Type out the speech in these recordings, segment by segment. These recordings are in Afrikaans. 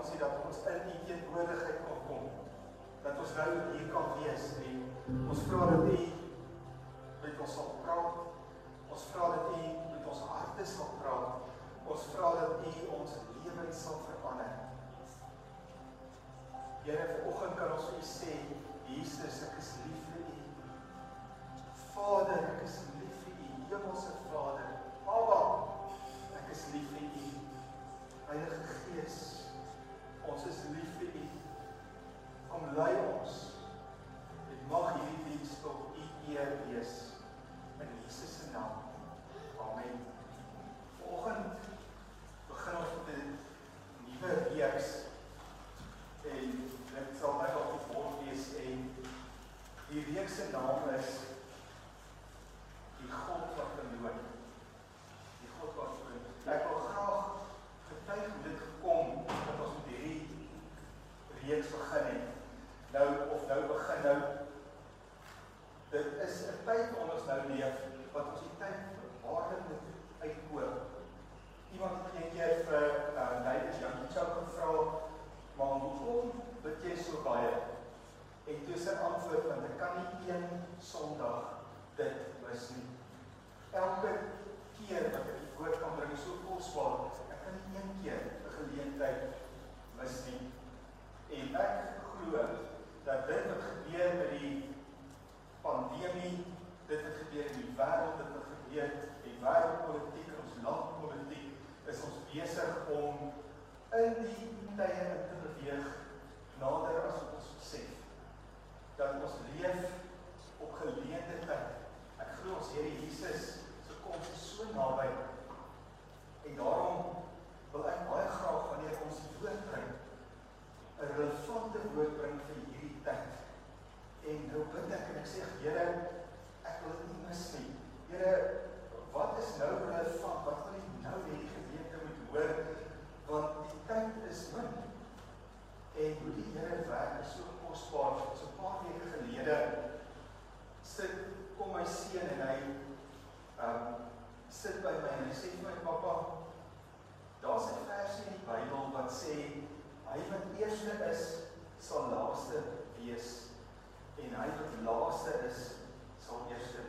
ons dit dat ons in u teenwoordigheid kan kom. Dat ons nou hier kan wees en ons vra dat u in hierdie tye in te beweeg nader as wat ons besef dat ons leef op geleentheid. Ek glo ons Here Jesus se koms is so naby. En daarom wil ek baie graag wanneer ons woord bring 'n relevante woord bring vir hierdie tyd. En nou bid ek en ek sê Here, ek wil dit nie mis nie. Here, wat is nou relevant? Wat wil U nou hê die gemeente moet hoor? want die tyd is min. En hoe die Here werk is so kosbaar. So 'n paar weke gelede sit kom my seun en hy ehm um, sit by my en hy sê vir my pappa, daar's 'n versie in die Bybel wat sê hy wat eerste is, sal laaste wees en hy wat laaste is, sal eerste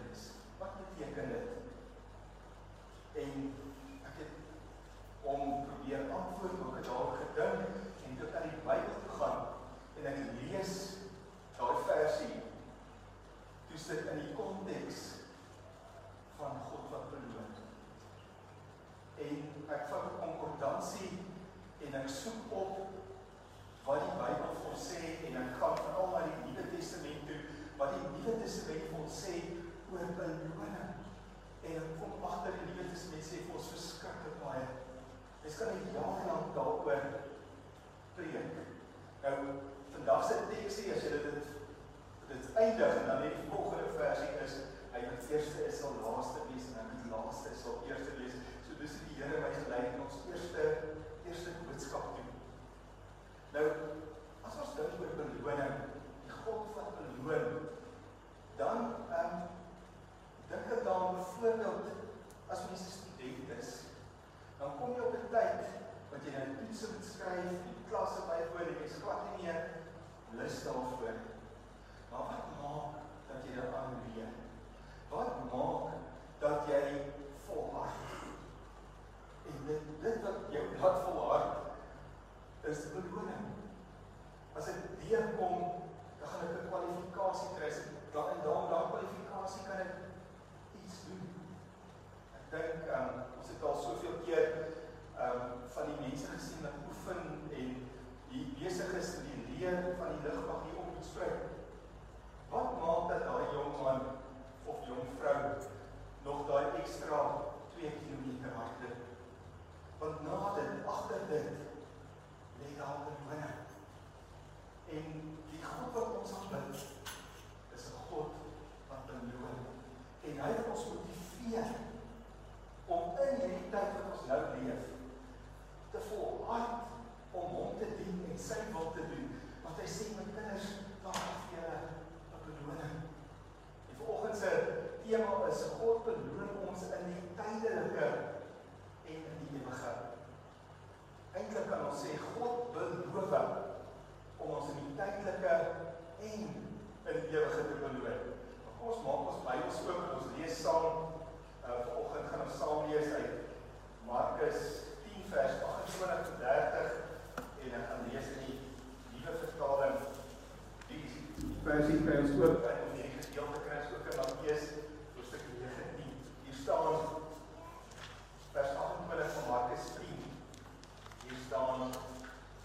staan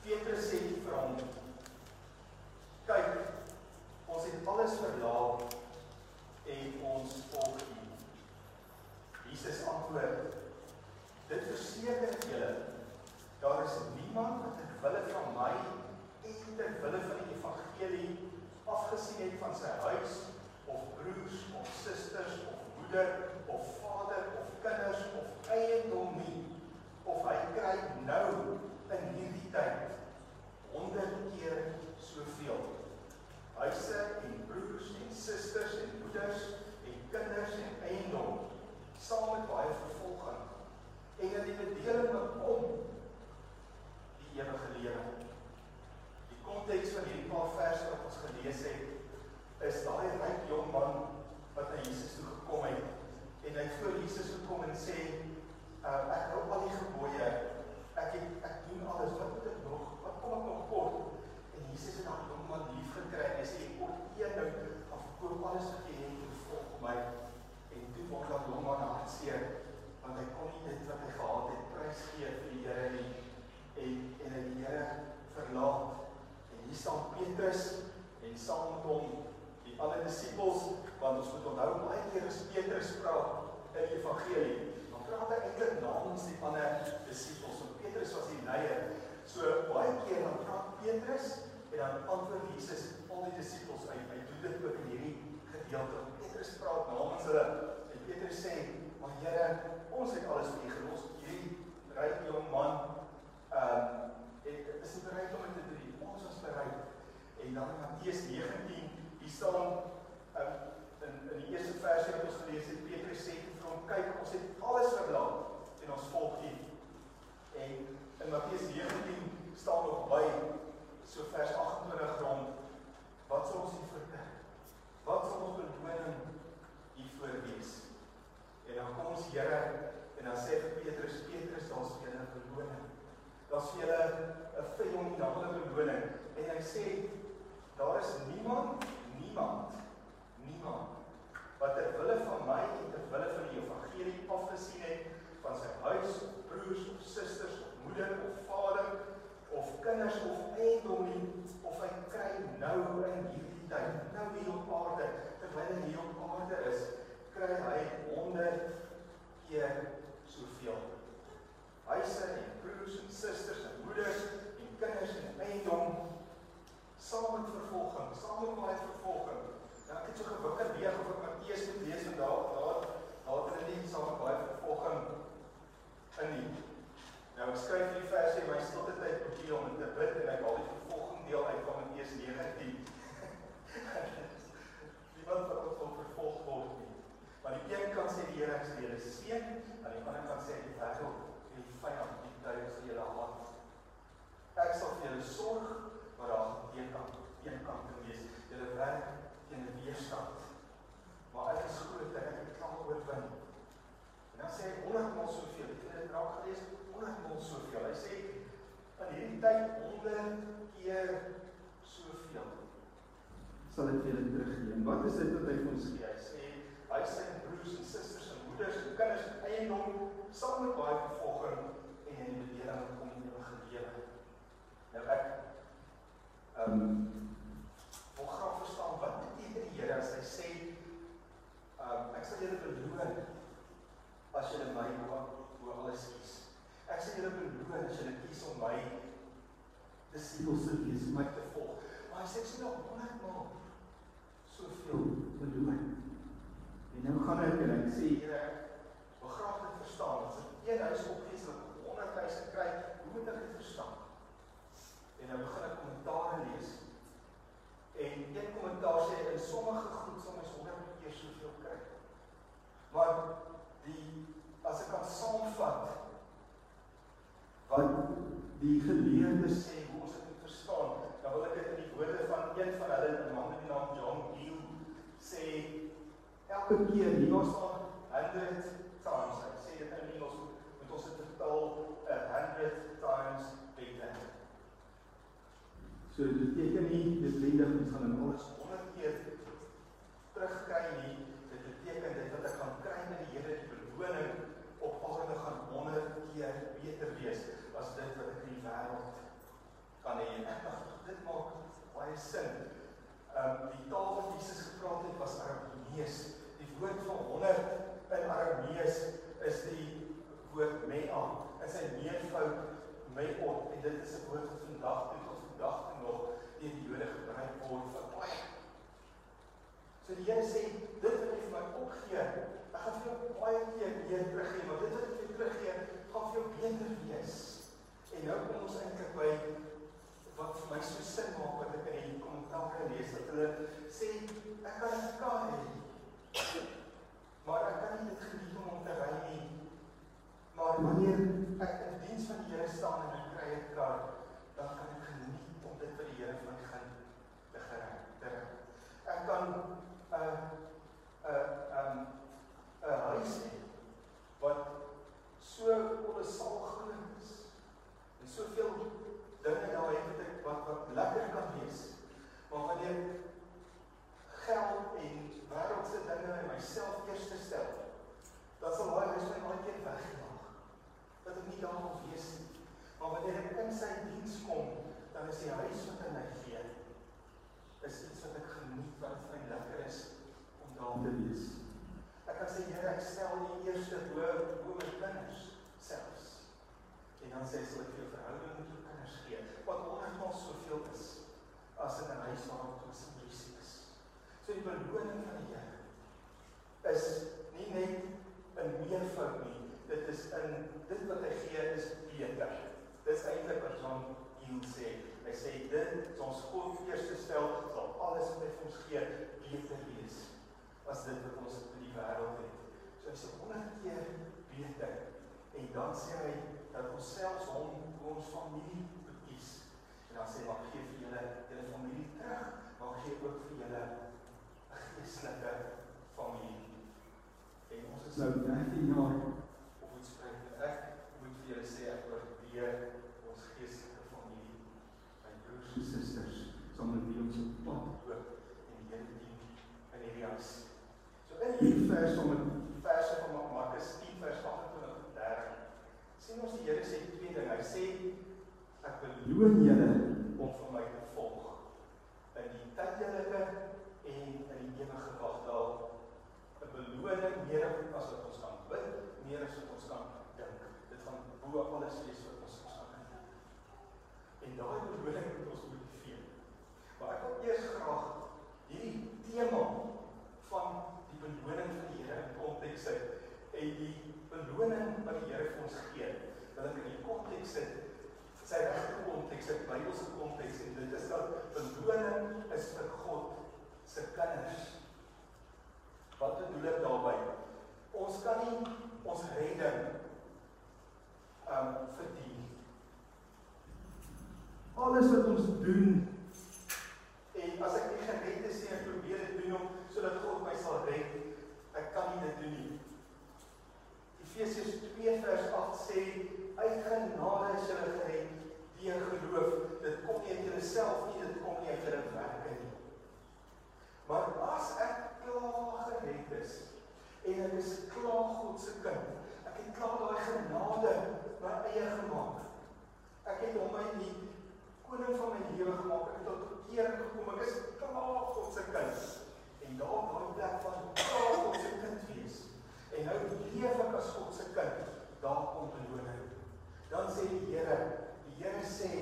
Petrus sê vir hom: "Kyk, ons het alles verlaat en ons volg U." Jesus antwoord: "Dit verseker ek julle, daar is niemand wat ter wille van my en ter wille van die evangelie afgesien het van sy huis of broers of susters of moeder of vader of kinders of eiendom nie of hy kry nou in hierdie tyd 100 keer soveel huise en broers en susters en moeders en kinders en eiendom. Saam met baie vervolging. En in die bedeling wat kom die ewige lewe. Die konteks van hierdie paar verse wat ons gelees het is daai ryk jong man wat na Jesus toe gekom het. En hy voor Jesus gekom en sê uh, ek hou al die gebooie ek het ek doen alles wat moet ek nog wat kom ek nog kort en Jesus het daai jong man lief gekry en hy sê ek kort een nou of koop alles wat jy het en volg my en toe word daai jong man hartseer want hy kon nie dit wat hy gehad het prys gee vir die Here nie en en hy die Here verlaat en hier staan Petrus en saam met hom die ander disippels want ons moet onthou baie keer as Petrus praat in die evangelie dan praat hy eintlik namens die ander disippels want Petrus was die leier so baie keer dan praat Petrus en dan antwoord Jesus al die disippels uit hy doen dit ook in hierdie gedeelte Petrus praat namens hulle en Petrus sê maar Here ons het alles vir U gelos hierdie ryk jong man ehm um, is hy bereid om dit te doen ons is bereid en dan in Matteus 19 hier staan um, in in die eerste versie wat ons gelees het Petrus sê vir hom kyk ons het alles verlaat en ons volg U. En in Matteus 19 staan nog by so vers 28 rond wat sal ons hier vertel? Wat sal ons beloning hiervoor wees en dan kom ons Here en dan sê vir Petrus Petrus daar's vir julle 'n beloning. Daar's vir julle 'n fenominale beloning. En hy sê daar is niemand niemand niemand wat ter wille van my en ter wille van die evangelie afgesien het van sy huis of broers of susters of moeder of vader of kinders of eiendom nie of hy kry nou in hierdie tyd nou hier op aarde terwyl hy hier op aarde is kry hy 100 keer soveel huise en broers en susters en moeders en kinders en eiendom saam met vervolging, saam met baie vervolging. Nou ek het so gewikker weeg of ek Matteus moet lees en daar daar daar het hulle nie saam met baie vervolging in nie. Nou ek skryf hierdie versie in my stilte tyd op hier om te bid en ek haal die vervolging deel uit van Matteus 19. Niemand wat ons wil vervolg word nie. Maar die een kant sê die Here ek sê julle seën, aan die ander kant sê die wêreld en die vyand die duiwel se julle haat. Ek sal vir julle sorg maar daar gaan teenkant teenkant wees. Julle werk teen 'n weerstand. Maar ek is glo dat ek kan oorwin. En dan sê hy 100 maal soveel. Het jy dit raak gelees? 100 maal soveel. Hy sê in hierdie tyd 100 keer soveel. Sal dit vir julle teruggee. En wat is dit wat hy vir ons gee? Hy sê hy sê broers en susters en moeders en kinders en eiendom saam met baie vervolging en in die bedeling kom lewe. Nou ek Ehm um, wil graag verstaan wat beteken die Here as hy sê ehm um, ek sal julle beloon as julle my bo alles kies. Ek sal julle beloon as julle kies om my disippels te wees, my te volg. Maar hy sê ek sê nog 100 maal soveel beloon. En nou gaan ek en ek sê Here wil graag dit verstaan. As ek een huis opgee, sal ek 100 huise kry. Hoe moet ek dit verstaan? En nou begin ek kommentaar lees. En een kommentaar sê in sommige goed sal mens 100 keer soveel kry. Maar die as ek kan saamvat wat die geleerdes sê hoe ons dit moet verstaan, dan wil ek dit in die woorde van een van hulle, 'n man met die naam John Gill sê elke keer hier was daar 100 times. Ek sê dit in Engels met ons het vertaal 100 times better. So dit beteken nie dit lendig ons gaan in alles 100 keer terugkry nie. Dit beteken dit wat ek gaan kry in die Here die beloning op aarde gaan 100 keer beter wees as dit wat ek in die wêreld kan hê. Ek dink dit maak baie sin. Ehm um, die taal wat Jesus gepraat het was Aramees. Die woord van 100 in Aramees is die woord mea. Dit is 'n meervoud meot en dit is 'n woord wat vandag toe vandag nog deur die Jode gebruik word vir baie. So die Here sê dit wat jy vir my opgee, ek gaan vir jou baie keer weer teruggee, maar dit wat ek vir jou teruggee, gaan vir jou beter wees. En nou kom ons eintlik by wat vir my so sin maak wat ek in die kommentaar lees dat hulle sê ek kan dit kan hê. Maar ek kan nie dit geniet om om te ry nie. Maar wanneer ek in diens van die Here staan en ek kry 'n kar, dan kan ek geniet om dit vir die Here van my gaan te gery. Te ry. Ek kan 'n uh, 'n uh, um 'n huis hê wat so kolossaal groot is en soveel dinge daar het wat ek wat wat lekker kan wees. Maar wanneer geld en wêreldse dinge en myself eerste stel, dan sal daai huis my baie keer wegjaag. Dat ek nie daar wil wees nie. Maar wanneer ek in sy diens kom, dan is die huis wat hy my gee is iets wat ek geniet wat vir my lekker is om daar te wees. Ek kan sê Here, ek stel die eerste bo bo my kinders selfs. En dan sê hy sal ek vir jou verhouding met jou kinders gee wat honderdmal soveel is as in 'n huis waar daar konsentrasie is. So die beloning van die Here is nie net meervoud nie. Dit is in dit wat hy gee is beter. Dis eintlik wat John Hill sê. Hy sê dit ons God eerste stel sal alles wat hy vir ons gee beter wees as dit wat ons in die wêreld het. So hy sê 100 keer beter. En dan sê hy dat ons selfs hom ons familie kies. En dan sê maar gee vir julle julle familie terug, maar gee ook vir julle 'n geestelike familie. En ons is nou 13 jaar op ons spreek. Ek moet vir julle sê ek waardeer ons geestelike familie. My broers en susters, saam met wie ons op pad loop en die Here dien in hierdie huis. So in hierdie vers van verse van Markus 10 vers 28 en 30 sien ons die Here sê twee dinge. Hy sê ek beloon julle om vir my te volg in die tydelike en in die ewige wagdaal. 'n Beloning meer as wat ons kan bid, meer as wat ons kan dink. Dit gaan bo alles wees wat ons kan dink. En daai beloning moet ons motiveer. Maar ek wil eers graag hierdie tema van die beloning van die Here in konteks sit en die beloning wat die Here vir ons gee, wil ek in die konteks sit sy regte konteks, sy Bybelse konteks en dit is dat beloning is vir God se kinders. Wat bedoel ek daarmee? Ons kan nie ons redding um verdien. Alles wat ons doen en as ek nie gered is nie, ek probeer dit doen om sodat God my sal red. Ek kan nie dit doen nie. Efesiërs 2 vers 8 sê uit genade is julle gered deur geloof. Dit kom nie uit jouself nie, dit kom nie uit jou werke nie. Maar as ek klaar gered is ek is klaar God se kind, ek het klaar daai genade my eie gemaak. Ek het hom my die koning van my lewe gemaak. Ek het tot bekering gekom. Ek is klaar God se kind. En daar daai plek van klaar God se kind wees. En nou leef ek as God se kind. Daar kom beloning. Dan sê die Here, die Here sê,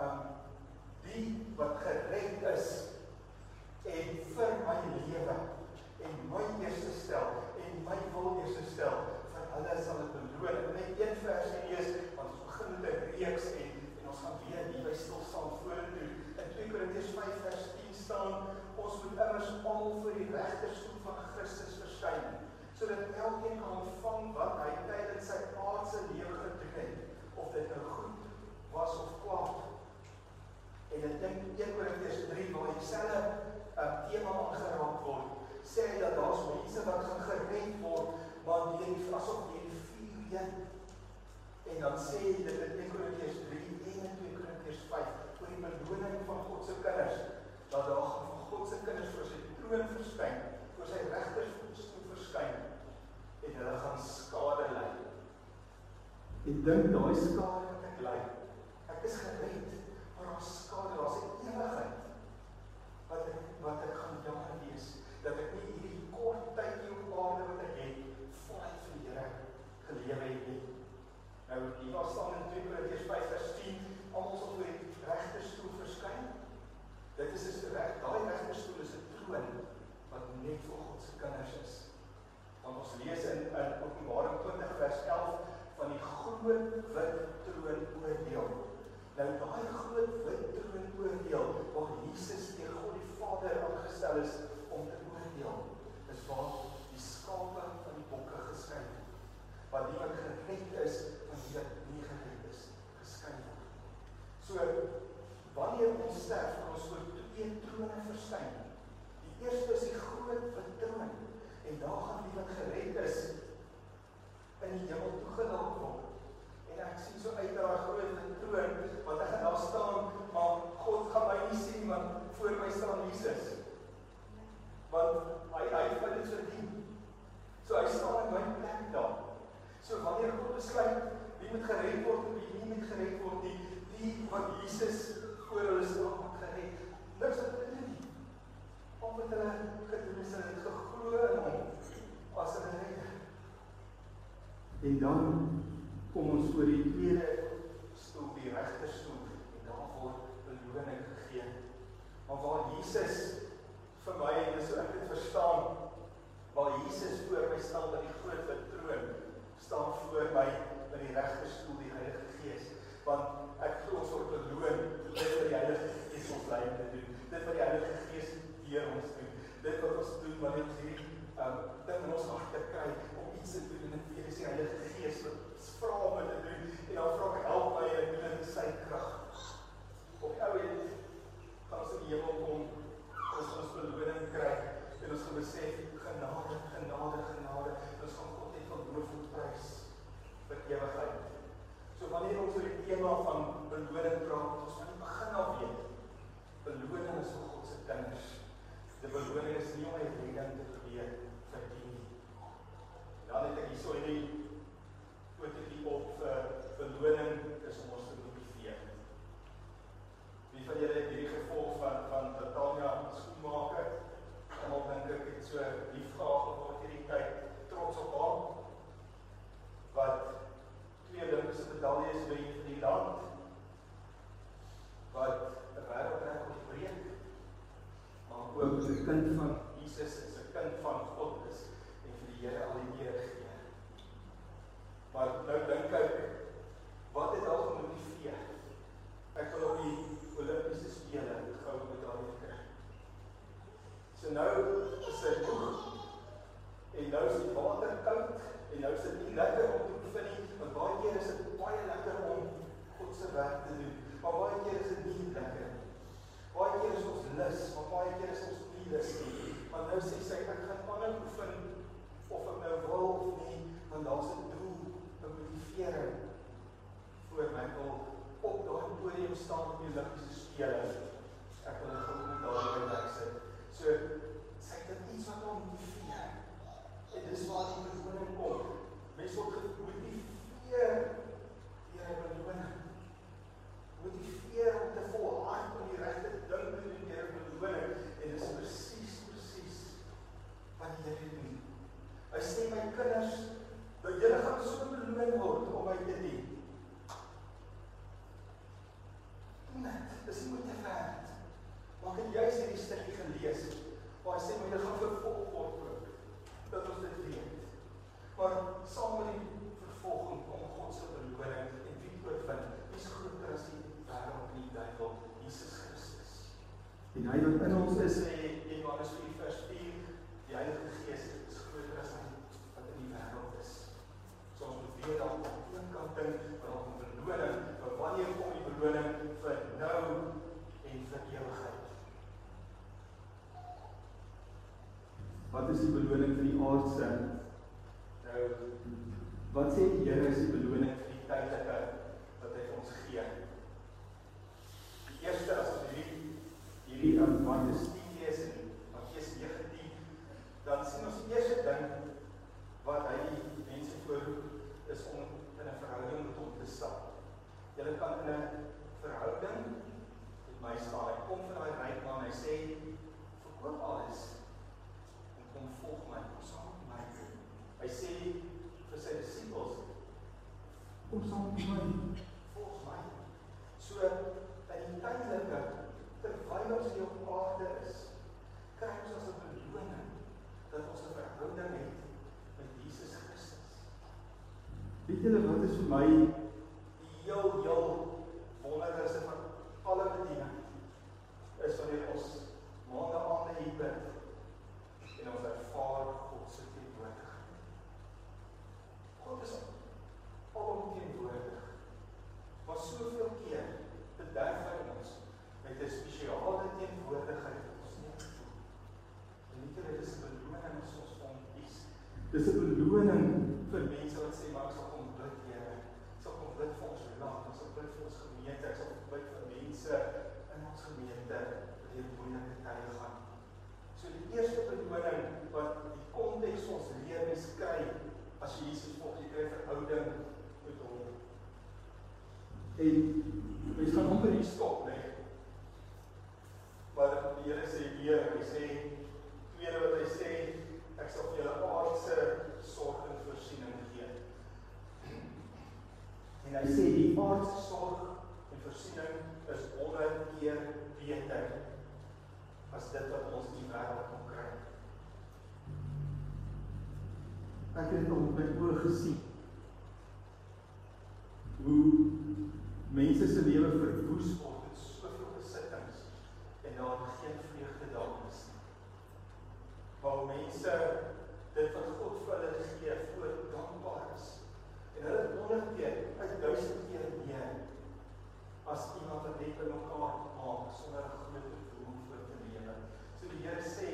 um die wat gered is en vir my lewe en my eerste stel my wil eerste stel vir hulle sal ek beloon. Net een vers lees want ons begin met 'n reeks en en ons gaan weer hier by stil staan vorentoe. In 2 Korintiërs 5 vers 10 staan ons moet immers almal vir die regterstoel van Christus verskyn sodat elkeen kan ontvang wat hy tydens sy aardse lewe gedoen het of dit nou goed was of kwaad. sê hy dat daar's mense wat gaan gered word, maar dit asof hierdie vuurje en dan sê hy dit in 2 Korintiërs 3 en in 2 Korintiërs 5 oor die beloning van God se kinders dat daar van God se kinders vir sy troon verskyn, vir sy regters voetstoel verskyn en hulle gaan skade ly. En dink daai skade wat ek ly. Ek is gered, maar daar skade, daar's 'n ewigheid wat ek wat ek gaan jammer wees dat ek nie hierdie kort tyd hier op aarde wat ek het vir die Here gelewe het nie. Nou hier was staan in 2 Korintiërs 5 vers 10, almal sal voor die regterstoel verskyn. Dit is 'n reg, daai regterstoel is 'n troon wat net vir God se kinders is. Want ons lees in in Openbaring 20 vers 11 van die groot wit troon oordeel. Nou daai groot wit troon oordeel waar Jesus teer God die Vader aangestel is om te oordeel, is waar die skape van die bokke geskei word. Wat die wat gered is van die wat nie gered is, geskei word. So wanneer ons sterf, gaan ons voor twee trone verskyn. Die eerste is die groot wit troon en daar gaan die wat gered is in die hemel toegelaat word. En ek sien so uit na daai groot wit troon want ek gaan daar staan, maar God gaan my nie sien want voor my staan Jesus. Want hy hy het dit verdien. So hy staan in my plek daar. So wanneer God besluit wie moet gered word en wie nie moet gered word nie, die wat Jesus voor hulle staan moet gered. Niks wat hulle doen nie. Omdat hulle gedoen is hulle het geglo in hom as 'n redder. En dan kom ons voor die tweede stoel, die regterstoel en daar word beloning gegee. Maar waar Jesus vir my en so ek dit verstaan, waar Jesus voor my staan by die groot troon, staan voor my by die regterstoel die Heilige Gees, want ek glo ons word beloon dit wat die Heilige Gees ons lei te doen. Dit wat die Heilige Gees deur ons doen. Dit wat ons doen wanneer ons hierdie um ding in ons harte kry om iets te doen en dit weer is die Heilige Gees wat vra om dit te doen en dan vra ek help my en doen dit in sy krag. Op die ou end gaan ons in die hemel kom ons ons beloning kry en ons gaan besef genade, genade, genade. Ons gaan God net van loof en prys vir ewigheid. So wanneer ons oor die tema van beloning praat, ons moet begin af weet. Beloning is vir God se kinders. Die beloning is nie om 'n redding te probeer verdien nie. Dan het ek hierso in die fotootjie op vir uh, beloning is om ons te motiveer. Wie van julle het hierdie gevolg van van Tanya skoenmaker? Almal dink ek het so lief gehad geword hierdie tyd, trots op haar. Wat twee Olimpiese medaljes wen vir die land. Wat 'n wêreldrekord breek. Maar ook 'n kind van Jesus is 'n kind van God is en vir die Here al die eer gee. Maar nou dink ek wat het al gemotiveer? Ek wil op die Olimpiese spele goue medalje kry. So nou is dit moeg. En nou is die water koud en nou is dit nie lekker om te oefen nie, want baie keer is dit baie lekker om God se werk te doen. Maar baie keer is dit nie lekker nie. Baie keer is ons lus, maar baie keer is ons nie lus nie. Maar nou sê sy ek gaan aanhou oefen of ek nou wil of nie, want daar's 'n doel, 'n motivering voor my wil op daai podium staan op die Olimpiese spele. Ek wil 'n goue medalje by sit. So sy het iets wat hom motiveer. En dis waar die beloning kom. Mense word gemotiveer deur 'n beloning. Motiveer om te volhard om die regte ding te doen deur 'n beloning en dis presies presies wat die Here doen. Hy sê my kinders, dat julle gaan so beloon word om my te dien. Doen dit. Dis nie moet te werd. Maar ek het juis hierdie stukkie gelees waar hy sê my julle gaan vervolg word ook. Dat ons dit weet. Maar saam met die vervolging kom God se beloning en wie oorwin? Wie's groter as die wêreld en die duiwel? Jesus Christus. En hy wat in ons is, sê in Johannes 4 vers 4, die Heilige Gees is groter as hy wat in die wêreld is. So ons moet weet dat op een kant ding, maar op 'n beloning, vir wanneer kom die beloning vir nou en vir ewigheid. Wat is die beloning vir die aardse? Nou wat sê die Here is die beloning vir die tydelike die um, Markus 10 lees en Matteus 19, dan sien ons die eerste ding wat hy die mense voorroep is om in 'n verhouding met hom te stap. Jy kan in 'n verhouding met my staan. Hy kom van daai ryk man, hy sê verkoop alles en kom volg my, kom saam met my. Hy sê vir sy disippels kom saam met my, volg my. So in die tydelike terwyl ons hier op aarde is, kry ons as 'n beloning dat ons 'n verhouding het met Jesus Christus. Weet julle wat is vir my die heel heel wonderlikste van alle bediening is wanneer ons maande aande hier bid en ons ervaar God se teenwoordigheid. God is alomteenwoordig. Maar soveel keer bederf hy ons met 'n spesiale teenwoordigheid wat ons nie voel. En nie dit is 'n beloning as ons hom kies. Dis 'n beloning vir mense wat sê maar ek sal kom bid, Here. Ek sal kom bid vir ons land, ons sal bid vir ons gemeente, ek sal bid vir mense in ons gemeente wat hier moeilike tye gaan. So die eerste beloning wat die konteks ons leer mens kry as jy Jesus volg, jy kry verhouding met hom. En mens gaan amper hier stop, né? Maar die Here sê weer, hy sê tweede wat hy sê, ek sal vir julle aardse sorg en voorsiening gee. En hy sê die aardse sorg en voorsiening is 100 keer beter as dit wat ons die wêreld kan kry. Ek het op my oë gesien. Hoe mense se lewe verwoes word met soveel besittings en daar geen vreugde daar is nie. Waar mense dit wat God vir hulle gee voor dankbaar is. En hulle honderd keer, uit duisend keer meer as iemand wat net by mekaar maak sonder 'n groot doel voor te lewe. So die Here sê,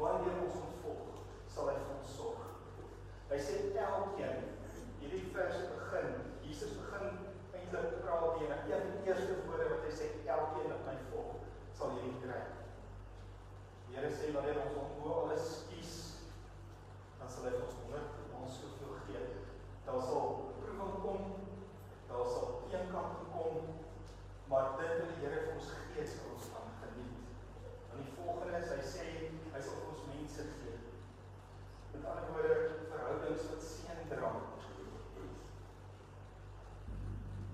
wanneer ons hom volg, sal hy vir ons sorg. Hy sê elkeen, hierdie vers begin, Jesus begin eintlik praat hier en een eerste woorde wat hy sê elkeen wat my volg sal hierdie kry. Die Here sê wanneer ons hom bo alles kies, dan sal hy ons honderd ons soveel gee. Daar sal proewing kom, daar sal teenkant kom, maar dit wat die Here vir ons gee, sal ons van geniet. En die volgende is hy sê hy sal ons mense gee. Met ander woorde verhoudings wat seën dra.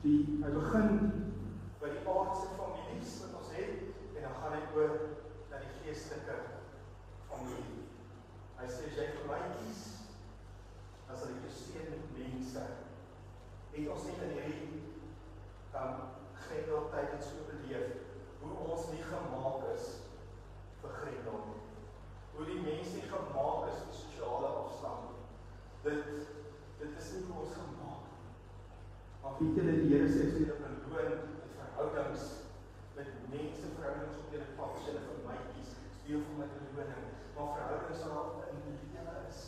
Die hy begin by die aardse families wat ons het en dan gaan hy oor na die geestelike familie. Hy sê jy vir my kies as sal ek jou seën met mense. Het ons net in hierdie dan Grendel tyd het so beleef hoe ons nie gemaak is vir Grendel nie. Hoe die mense nie gemaak is vir sosiale afstand. Dit dit is nie hoe ons gemaak Maar weet julle die Here sê as 'n beloon met verhoudings met mense verhoudings op julle pad as jy vir my kies, deel van my beloning. Maar verhoudings wat in die lewe is,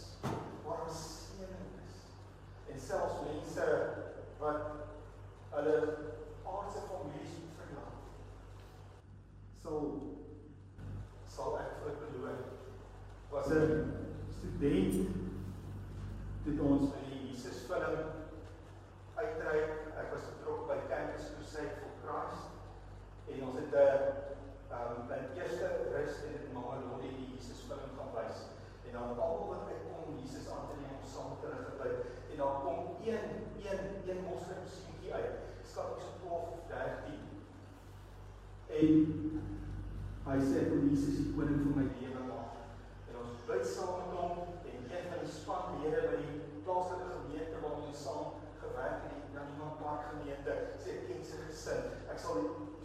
waar ons seëning is. En selfs mense wat hulle aardse families verlaat. Sal sal ek vir beloon. Was 'n student dit ons vir die Jesus film uitreik. Ek was betrokke by Campus Crusade for Christ. En ons het 'n um 'n eerste rus in Mamelodi die Jesus film gaan wys. En dan almal wat ek kom Jesus aan te neem om saam met hulle gebid. En dan kom een een een moslim seentjie uit. Skat so 12 of 13. En sê vir Jesus die koning van my lewe maak. En ons bid saam met hom en een van die spanlede by die plaaslike gemeente waar ons saam gewerk in die Naniman Park gemeente, sê ek ken sy gesin. Ek sal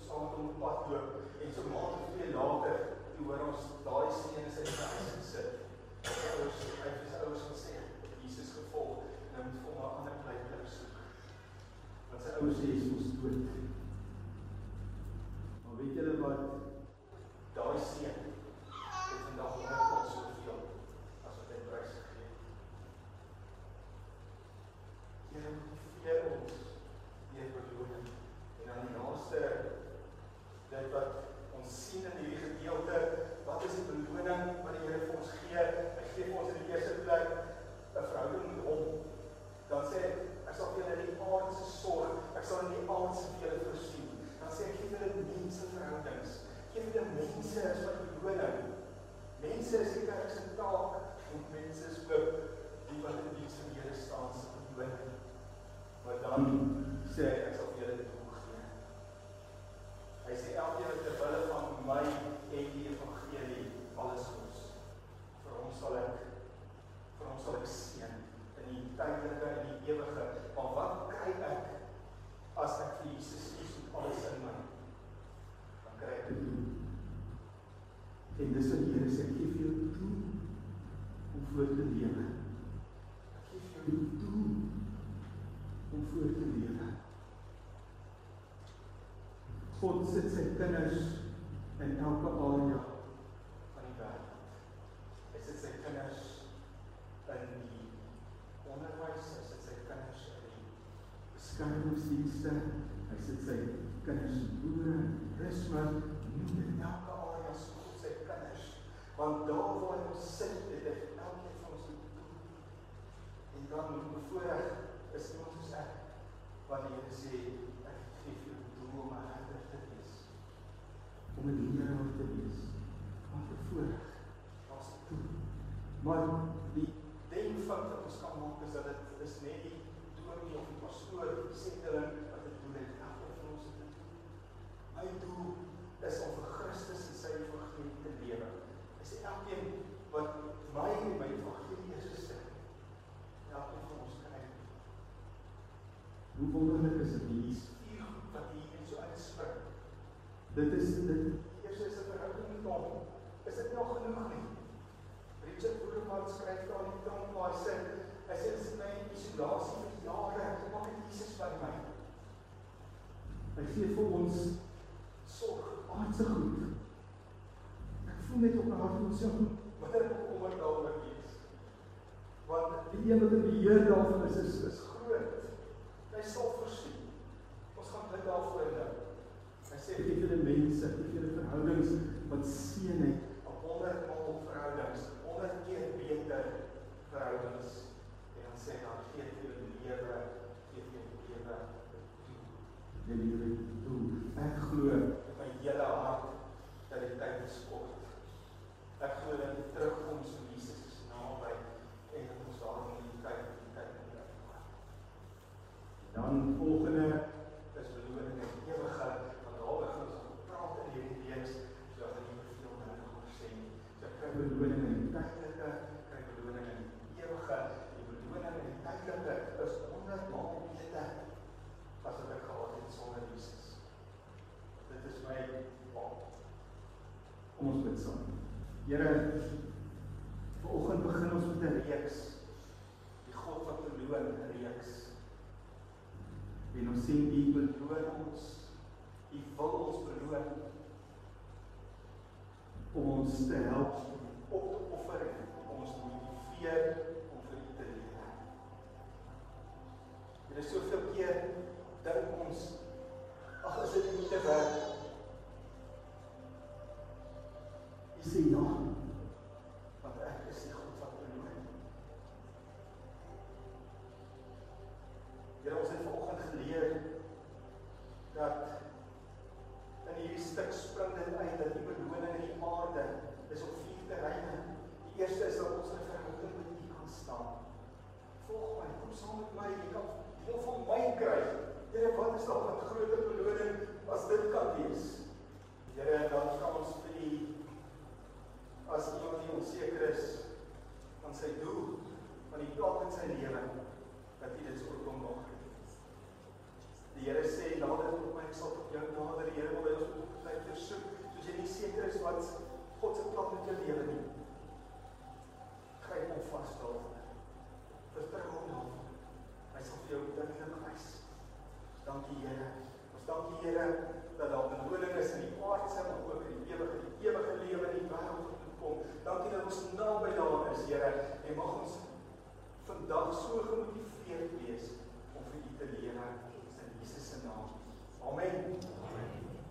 saam met hom op pad loop en so maand of twee later, toe hoor ons daai seun in sy huis gesit. Ouers, hy het sy ouers gesê Jesus gevolg en hy moet vir hom 'n ander plek plek soek. Want sy ouers sê hy is dood. Maar weet julle wat daai seën het vandag honderdvol soveel as wat hy prys gegee het. Here, motiveer ons deur beloning en aan die naaste dit wat ons sien in hierdie gedeelte, wat is die beloning wat die Here vir ons gee? Hy gee vir ons in die eerste plek 'n verhouding met hom. Dan sê hy, ek sal julle die aardse sorg, ek sal in die aardse dele voorsien. Dan sê hy Mense is die kerk se taak en mense is ook die wat in diens van Here staan se woning. Maar dan sê hy ek sal vir julle dit gee. Hy sê elkeen wat ter wille van my en die evangelie alles kos. Vir hom sal ek vir hom sal ek seën in die tydelike en die ewige. Maar wat kry ek as ek vir Jesus kies met alles in my? Dan kry ek dit. En dis wat die Here sê, gee vir jou toe om voor te lewe. Ek gee vir jou toe om voor te lewe. Sit sy kinders in elke area van die wêreld. Hy sit sy kinders in die onderwys, hy sit sy kinders in die beskermingsdienste, hy sit sy kinders in boere, toerisme, dit elke area God sy kinders. Want daar waar hy ons sit, het hy elkeen van ons toe. En dan bevoorreg is iemand soos ek wat die Here sê ek gee vir jou doel om 'n Om 'n leraar te wees. Wat 'n voorreg. Daar's toe. Maar die van wat ons kan maak is dat dit is net die dominee of die pastoor of die sendeling wat dit doen het. Elkeen van ons het dit. My doel is om vir Christus en sy evangelie te lewe. Sê elkeen wat my en my evangelie is gesê. Elkeen van ons kry Hoe wonderlik is dit hier is vier goed wat hier so uitspring. Dit is dit eerste is 'n verhouding met hom. Is dit nog genoeg nie? Richard Boerman skryf daar in die hy sê hy sê dis my isolasie vir jare, maak dit Jesus by my. Hy gee vir ons sorg, aardse goed. Ek voel net op my hart om so wanneer ek kommer daaroor wees. Want die een wat in beheer daarvan is is, is groot. Hy sal voorsien. Ons gaan dit daarvoor nou. Hy sê gee vir die mense, gee vir die verhoudings wat seën het, op 100 mal verhoudings, 100 keer beter verhoudings. En dan sê dan gee vir die lewe, gee vir die lewe toe. Die lewe toe. Ek glo met my hele hart dat die tyd is kort. Ek glo dat die terugkoms van Jesus is naby en dat ons daarom in die tyd die tyd moet uitgaan. Dan volgende is beloning en ewige want daar begin ons om praat in hierdie reeks so dat jy nie veel meer gaan sê nie. So ek kry beloning in die tydelike, kry beloning in die ewige. Die beloning in die tydelike is 100 maal beter as wat ek gehad het sonder Jesus. Dit is my paal. Kom ons bid saam. Here, vanoggend begin ons met 'n reeks. Die God wat beloon reeks. En ons sien U beloon ons. U wil ons beloon om ons te help is op vier terreine. Die eerste is dat ons in verhouding met U kan staan. Volg my, kom saam met my, jy kan deel van my kry. Here, wat is daar 'n groter beloning as dit kan wees? Here, dan kan ons vir U as iemand die onseker is van sy doel, van die plek in sy lewe, dat U dit sou kom maak. Die Here sê nader tot my, ek sal tot jou nader. Die Here wil by ons opgelyk versoek, soos jy nie seker is wat God se plan met jou lewe nie. Gryp hom vas daarvoor. Vertrou hom daarvoor. Hy sal vir jou dinge wys. Dankie Here. Ons dankie Here dat daar beloning is in die aardse maar ook in die ewige, die ewige lewe in die wêreld kom. Dankie dat ons naby daaraan is, Here, en mag ons vandag so gemotiveerd wees om vir U te lewe in Jesus se naam. Amen.